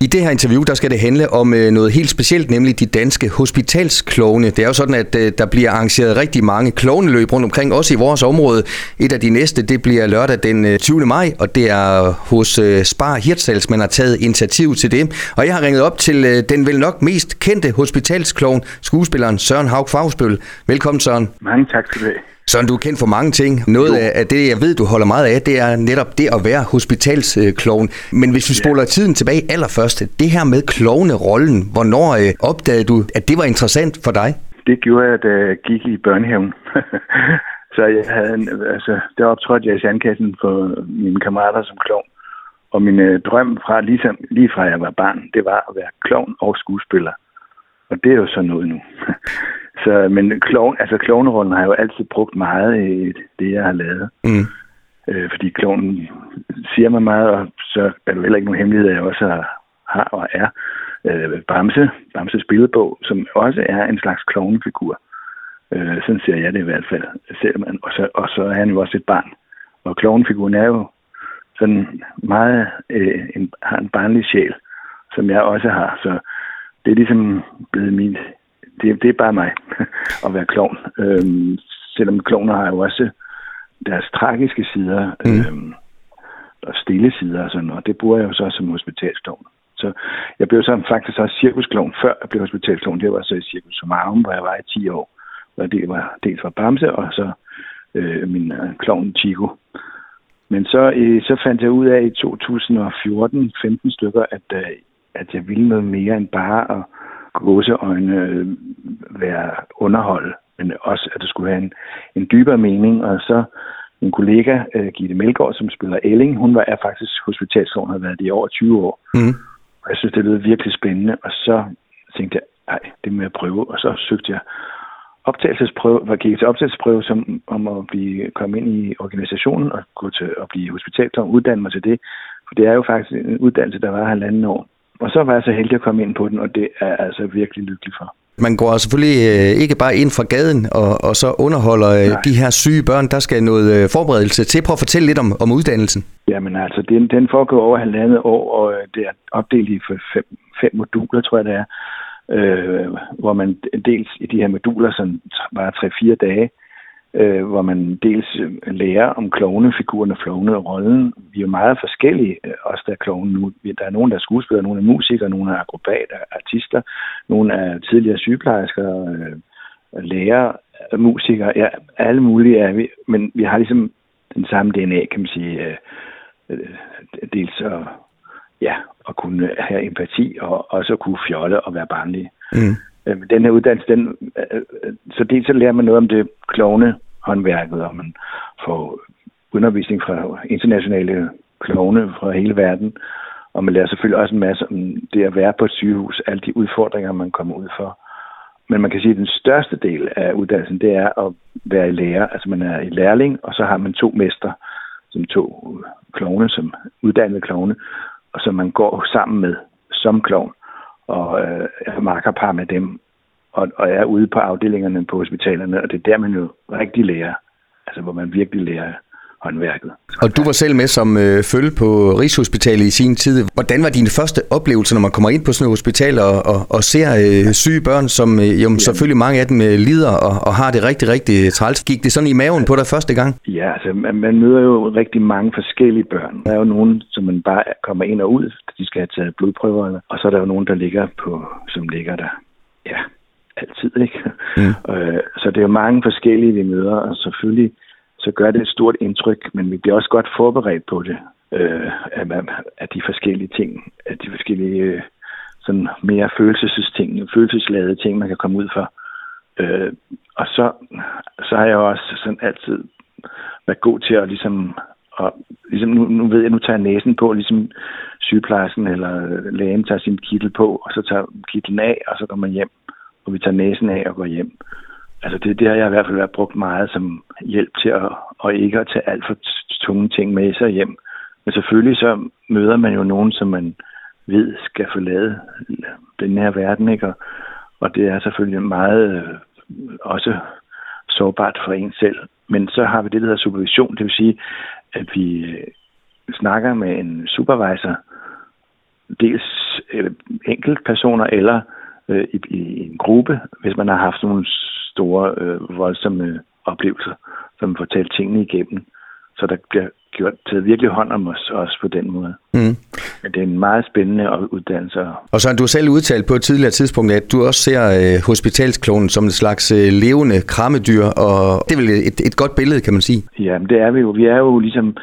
I det her interview, der skal det handle om øh, noget helt specielt, nemlig de danske hospitalsklovne. Det er jo sådan, at øh, der bliver arrangeret rigtig mange klovneløb rundt omkring, også i vores område. Et af de næste, det bliver lørdag den øh, 20. Maj, og det er hos øh, Spar Hirtshals, man har taget initiativ til det. Og jeg har ringet op til øh, den vel nok mest kendte hospitalsklovn, skuespilleren Søren Haug Fagsbøl. Velkommen, Søren. Mange tak skal du have. Så du er kendt for mange ting. Noget jo. af det, jeg ved, du holder meget af, det er netop det at være hospitalsklovn. Men hvis vi spoler ja. tiden tilbage allerførst, det her med klovnerollen, hvornår øh, opdagede du, at det var interessant for dig? Det gjorde jeg, da jeg gik i børnehaven. så jeg havde, en, altså, der optrådte jeg i sandkassen for mine kammerater som klovn. Og min øh, drøm fra, ligesom, lige fra jeg var barn, det var at være klovn og skuespiller. Og det er jo så noget nu. Så, men klovn, altså klovnerollen har jeg jo altid brugt meget i det, jeg har lavet. Mm. Øh, fordi klovnen siger mig meget, og så er det heller ikke nogen hemmelighed, jeg også har, har og er. Øh, Bamse, Bamses billedbog, som også er en slags klovnefigur. Øh, sådan ser jeg det i hvert fald. Selv man, og, så, og så er han jo også et barn. Og klovnefiguren er jo sådan meget, øh, en, har en barnlig sjæl, som jeg også har. Så det er ligesom blevet min, det, det er bare mig at være klovn. Øhm, selvom klovner har jo også deres tragiske sider mm. øhm, og stille sider og sådan, og det bruger jeg jo så som hospitalsklovn. Så jeg blev så faktisk også cirkusklovn, før jeg blev hospitalsklovn. Det var så i Cirkus Somarum, hvor jeg var i 10 år. Og det var dels fra Bamse, og så øh, min øh, klovn Chico. Men så, øh, så fandt jeg ud af i 2014, 15 stykker, at, øh, at jeg ville noget mere end bare at gåseøjne øh, være underhold, men også at det skulle have en, en dybere mening. Og så en kollega, uh, Gitte Melgaard, som spiller Elling, hun var er faktisk hospitalsovn, har været det i over 20 år. Mm. Og jeg synes, det lød virkelig spændende. Og så tænkte jeg, nej, det må jeg prøve. Og så søgte jeg optagelsesprøve, var gik til optagelsesprøve som, om at blive, komme ind i organisationen og gå til at blive hospitalsovn, uddanne mig til det. For det er jo faktisk en uddannelse, der var halvanden år. Og så var jeg så heldig at komme ind på den, og det er jeg altså virkelig lykkelig for. Man går selvfølgelig øh, ikke bare ind fra gaden og, og så underholder øh, Nej. de her syge børn. Der skal noget øh, forberedelse til. Prøv at fortælle lidt om, om uddannelsen. Jamen altså, den, den foregår over halvandet år, og det er opdelt i fem, fem moduler, tror jeg det er. Øh, hvor man dels i de her moduler, som bare 3-4 dage, øh, hvor man dels øh, lærer om klovnefiguren og klovnerollen. Vi er jo meget forskellige, øh, også der er klovne nu. Der er nogen, der er skuespillere, nogen er musikere, nogen er akrobater, artister, nogen er tidligere sygeplejersker, øh, lærer, øh, musikere, ja, alle mulige er vi, men vi har ligesom den samme DNA, kan man sige, øh, dels at, ja, at kunne have empati og også at kunne fjolle og være barnlige. Mm. Øh, den her uddannelse, den, øh, så dels så lærer man noget om det klovne håndværket, og man får undervisning fra internationale klovne fra hele verden, og man lærer selvfølgelig også en masse om det at være på et sygehus, alle de udfordringer, man kommer ud for. Men man kan sige, at den største del af uddannelsen, det er at være i lærer. Altså man er i lærling, og så har man to mester, som to øh, klovne, som uddannede klovne, og som man går sammen med som klovn og øh, er makkerpar med dem, og, og er ude på afdelingerne på hospitalerne, og det er der, man jo rigtig lærer, altså hvor man virkelig lærer håndværket. Og du var selv med som øh, følge på Rigshospitalet i sin tid. Hvordan var dine første oplevelser, når man kommer ind på sådan et hospital og, og, og ser øh, syge børn, som øh, jo, ja. selvfølgelig mange af dem øh, lider og, og har det rigtig, rigtig træls? Gik det sådan i maven på dig første gang? Ja, altså man, man møder jo rigtig mange forskellige børn. Der er jo nogen, som man bare kommer ind og ud, de skal have taget blodprøverne, og så er der jo nogen, der ligger på, som ligger der. Ja, altid, ikke? Mm. Øh, så det er jo mange forskellige, vi møder, og selvfølgelig så gør det et stort indtryk, men vi bliver også godt forberedt på det, øh, af, af de forskellige ting, af de forskellige øh, sådan mere følelsesting, følelsesladede ting, man kan komme ud for. Øh, og så, så har jeg også sådan altid været god til at ligesom, og ligesom nu, nu ved jeg, nu tager jeg næsen på, ligesom sygeplejersken eller lægen tager sin kittel på, og så tager kitlen af, og så går man hjem, og vi tager næsen af og går hjem. Altså det, det har jeg i hvert fald været brugt meget som hjælp til at, og ikke at tage alt for tunge ting med sig hjem. Men selvfølgelig så møder man jo nogen, som man ved skal forlade den her verden, ikke? Og, og det er selvfølgelig meget øh, også sårbart for en selv. Men så har vi det, der hedder supervision, det vil sige, at vi øh, snakker med en supervisor, dels øh, eller personer eller øh, i, i en gruppe, hvis man har haft nogle store, øh, voldsomme oplevelser, som får talt tingene igennem. Så der bliver gjort taget virkelig hånd om os også på den måde. Mm. Men det er en meget spændende uddannelse. Og så har du selv udtalt på et tidligere tidspunkt, at du også ser øh, hospitalsklonen som en slags øh, levende krammedyr, og det er vel et, et godt billede, kan man sige? Ja, men det er vi jo. Vi er jo ligesom,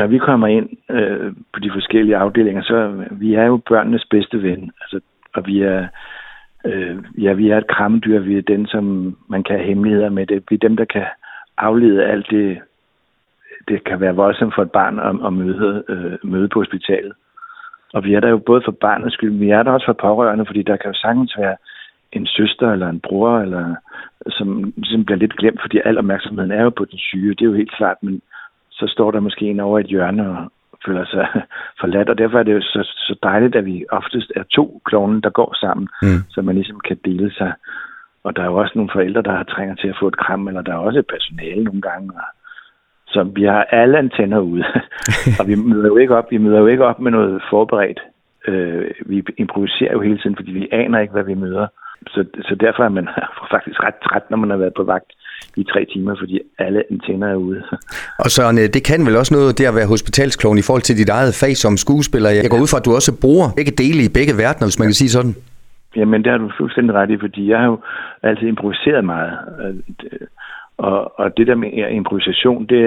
når vi kommer ind øh, på de forskellige afdelinger, så vi er jo børnenes bedste ven. Altså, og vi er, øh, ja, vi er et krammedyr. Vi er den, som man kan have hemmeligheder med. Det. Vi er dem, der kan aflede alt det det kan være voldsomt for et barn at, at møde, øh, møde på hospitalet. Og vi er der jo både for barnets skyld, men vi er der også for pårørende, fordi der kan jo sagtens være en søster eller en bror, eller, som som bliver lidt glemt, fordi al opmærksomheden er jo på den syge. Det er jo helt klart, men så står der måske en over et hjørne og føler sig forladt, og derfor er det jo så, så dejligt, at vi oftest er to klovne, der går sammen, mm. så man ligesom kan dele sig. Og der er jo også nogle forældre, der har trænger til at få et kram, eller der er også personale nogle gange, og så vi har alle antenner ude. og vi møder jo ikke op, vi møder jo ikke op med noget forberedt. Øh, vi improviserer jo hele tiden, fordi vi aner ikke, hvad vi møder. Så, så derfor er man faktisk ret træt, når man har været på vagt i tre timer, fordi alle antenner er ude. og så det kan vel også noget det at være hospitalsklovn i forhold til dit eget fag som skuespiller. Jeg går ud fra, at du også bruger begge dele i begge verdener, hvis man kan sige sådan. Jamen, det har du fuldstændig ret i, fordi jeg har jo altid improviseret meget. Og, og det der med improvisation, det,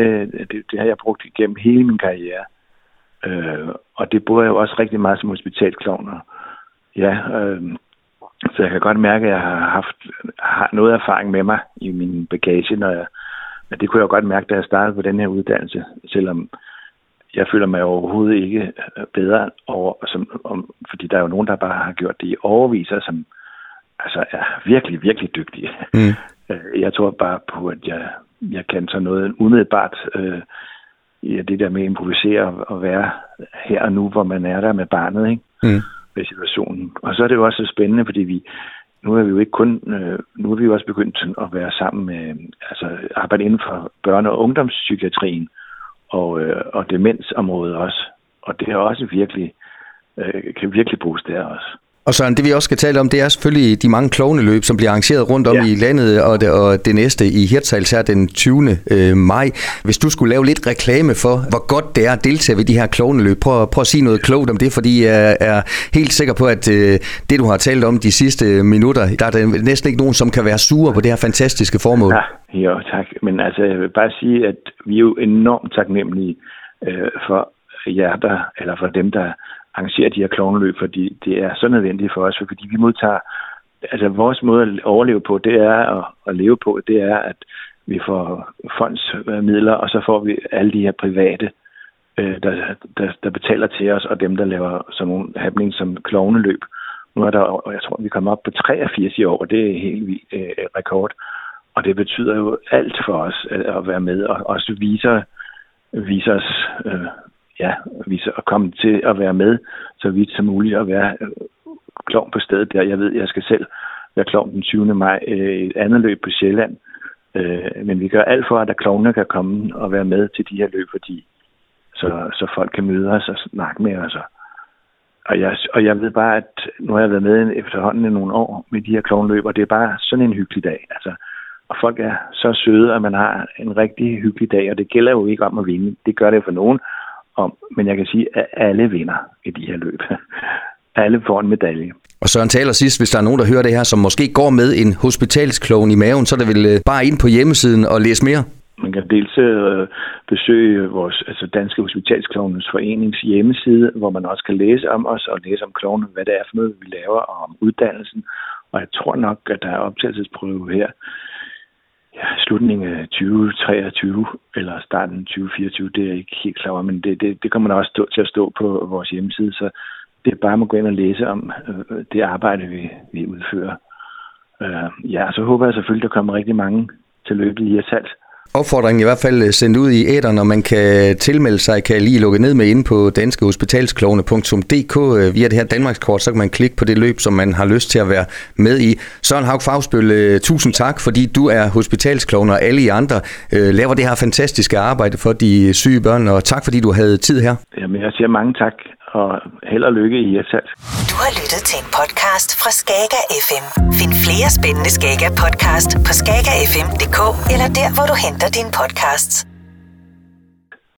det, det har jeg brugt igennem hele min karriere. Øh, og det bruger jeg jo også rigtig meget som hospitalsklovner. Ja, øh, så jeg kan godt mærke, at jeg har haft har noget erfaring med mig i min bagage, når jeg, men det kunne jeg godt mærke, da jeg startede på den her uddannelse, selvom jeg føler mig overhovedet ikke bedre over, som, om, fordi der er jo nogen, der bare har gjort det i overviser, som altså er virkelig, virkelig dygtige. Mm. Øh, jeg tror bare på, at jeg, jeg kan så noget umiddelbart øh, i det der med at improvisere og være her og nu, hvor man er der med barnet, ikke? Mm med situationen. Og så er det jo også spændende, fordi vi, nu er vi jo ikke kun, øh, nu er vi jo også begyndt at være sammen med, øh, altså arbejde inden for børne- og ungdomspsykiatrien og, øh, og demensområdet også. Og det er også virkelig, øh, kan virkelig bruges der også. Og så det vi også skal tale om, det er selvfølgelig de mange klovneløb, som bliver arrangeret rundt om ja. i landet, og det, og det næste i Hirtshals her den 20. Øh, maj. Hvis du skulle lave lidt reklame for, hvor godt det er at deltage ved de her klovneløb, prøv, prøv at sige noget klogt om det, fordi jeg er helt sikker på, at øh, det du har talt om de sidste minutter, der er der næsten ikke nogen, som kan være sure på det her fantastiske formål. Ja, jo, tak. Men altså, jeg vil bare sige, at vi er jo enormt taknemmelige øh, for jer, der, eller for dem, der arrangere de her klovneløb, fordi det er så nødvendigt for os, fordi vi modtager, altså vores måde at overleve på, det er at, at leve på, det er, at vi får fondsmidler, øh, og så får vi alle de her private, øh, der, der, der betaler til os, og dem, der laver sådan nogle happening som klovneløb. Nu er der, jeg tror, vi kommer op på 83 i år, og det er helt vildt øh, rekord. Og det betyder jo alt for os at, at være med, og også viser, viser os øh, ja, vi så komme til at være med så vidt som muligt og være øh, klovn på stedet der. Jeg ved, jeg skal selv være klovn den 20. maj øh, et andet løb på Sjælland. Øh, men vi gør alt for, at klovne kan komme og være med til de her løb, fordi så, så folk kan møde os og snakke med os. Og jeg, og jeg ved bare, at nu har jeg været med efterhånden i nogle år med de her klovnløb, og det er bare sådan en hyggelig dag. Altså, og folk er så søde, at man har en rigtig hyggelig dag, og det gælder jo ikke om at vinde. Det gør det for nogen, om. Men jeg kan sige, at alle vinder i de her løb. alle får en medalje. Og Søren taler sidst, hvis der er nogen, der hører det her, som måske går med en hospitalskloven i maven, så er det vel øh, bare ind på hjemmesiden og læse mere? Man kan dels øh, besøge vores altså Danske Hospitalsklovnes Forenings hjemmeside, hvor man også kan læse om os og læse om klovnen, hvad det er for noget, vi laver, og om uddannelsen. Og jeg tror nok, at der er optagelsesprøve her ja, slutningen af 2023 eller starten af 2024, det er jeg ikke helt klar over, men det, det, det kommer der også stå, til at stå på vores hjemmeside, så det er bare at gå ind og læse om øh, det arbejde, vi, vi udfører. Øh, ja, så håber jeg selvfølgelig, der kommer rigtig mange til løbet i Hirtshals opfordringen i hvert fald øh, sendt ud i æder, når man kan tilmelde sig, kan lige lukke ned med inde på danskehospitalsklovne.dk øh, via det her Danmarkskort, så kan man klikke på det løb, som man har lyst til at være med i. Søren Haug Fagsbøl, øh, tusind tak, fordi du er hospitalsklovne, og alle I andre laver det her fantastiske arbejde for de syge børn, og tak fordi du havde tid her. Jamen, jeg siger mange tak, og held og lykke i Hirtshals. Du har lyttet til en podcast fra Skager FM. Find flere spændende Skager podcast på skagerfm.dk eller der, hvor du henter dine podcasts.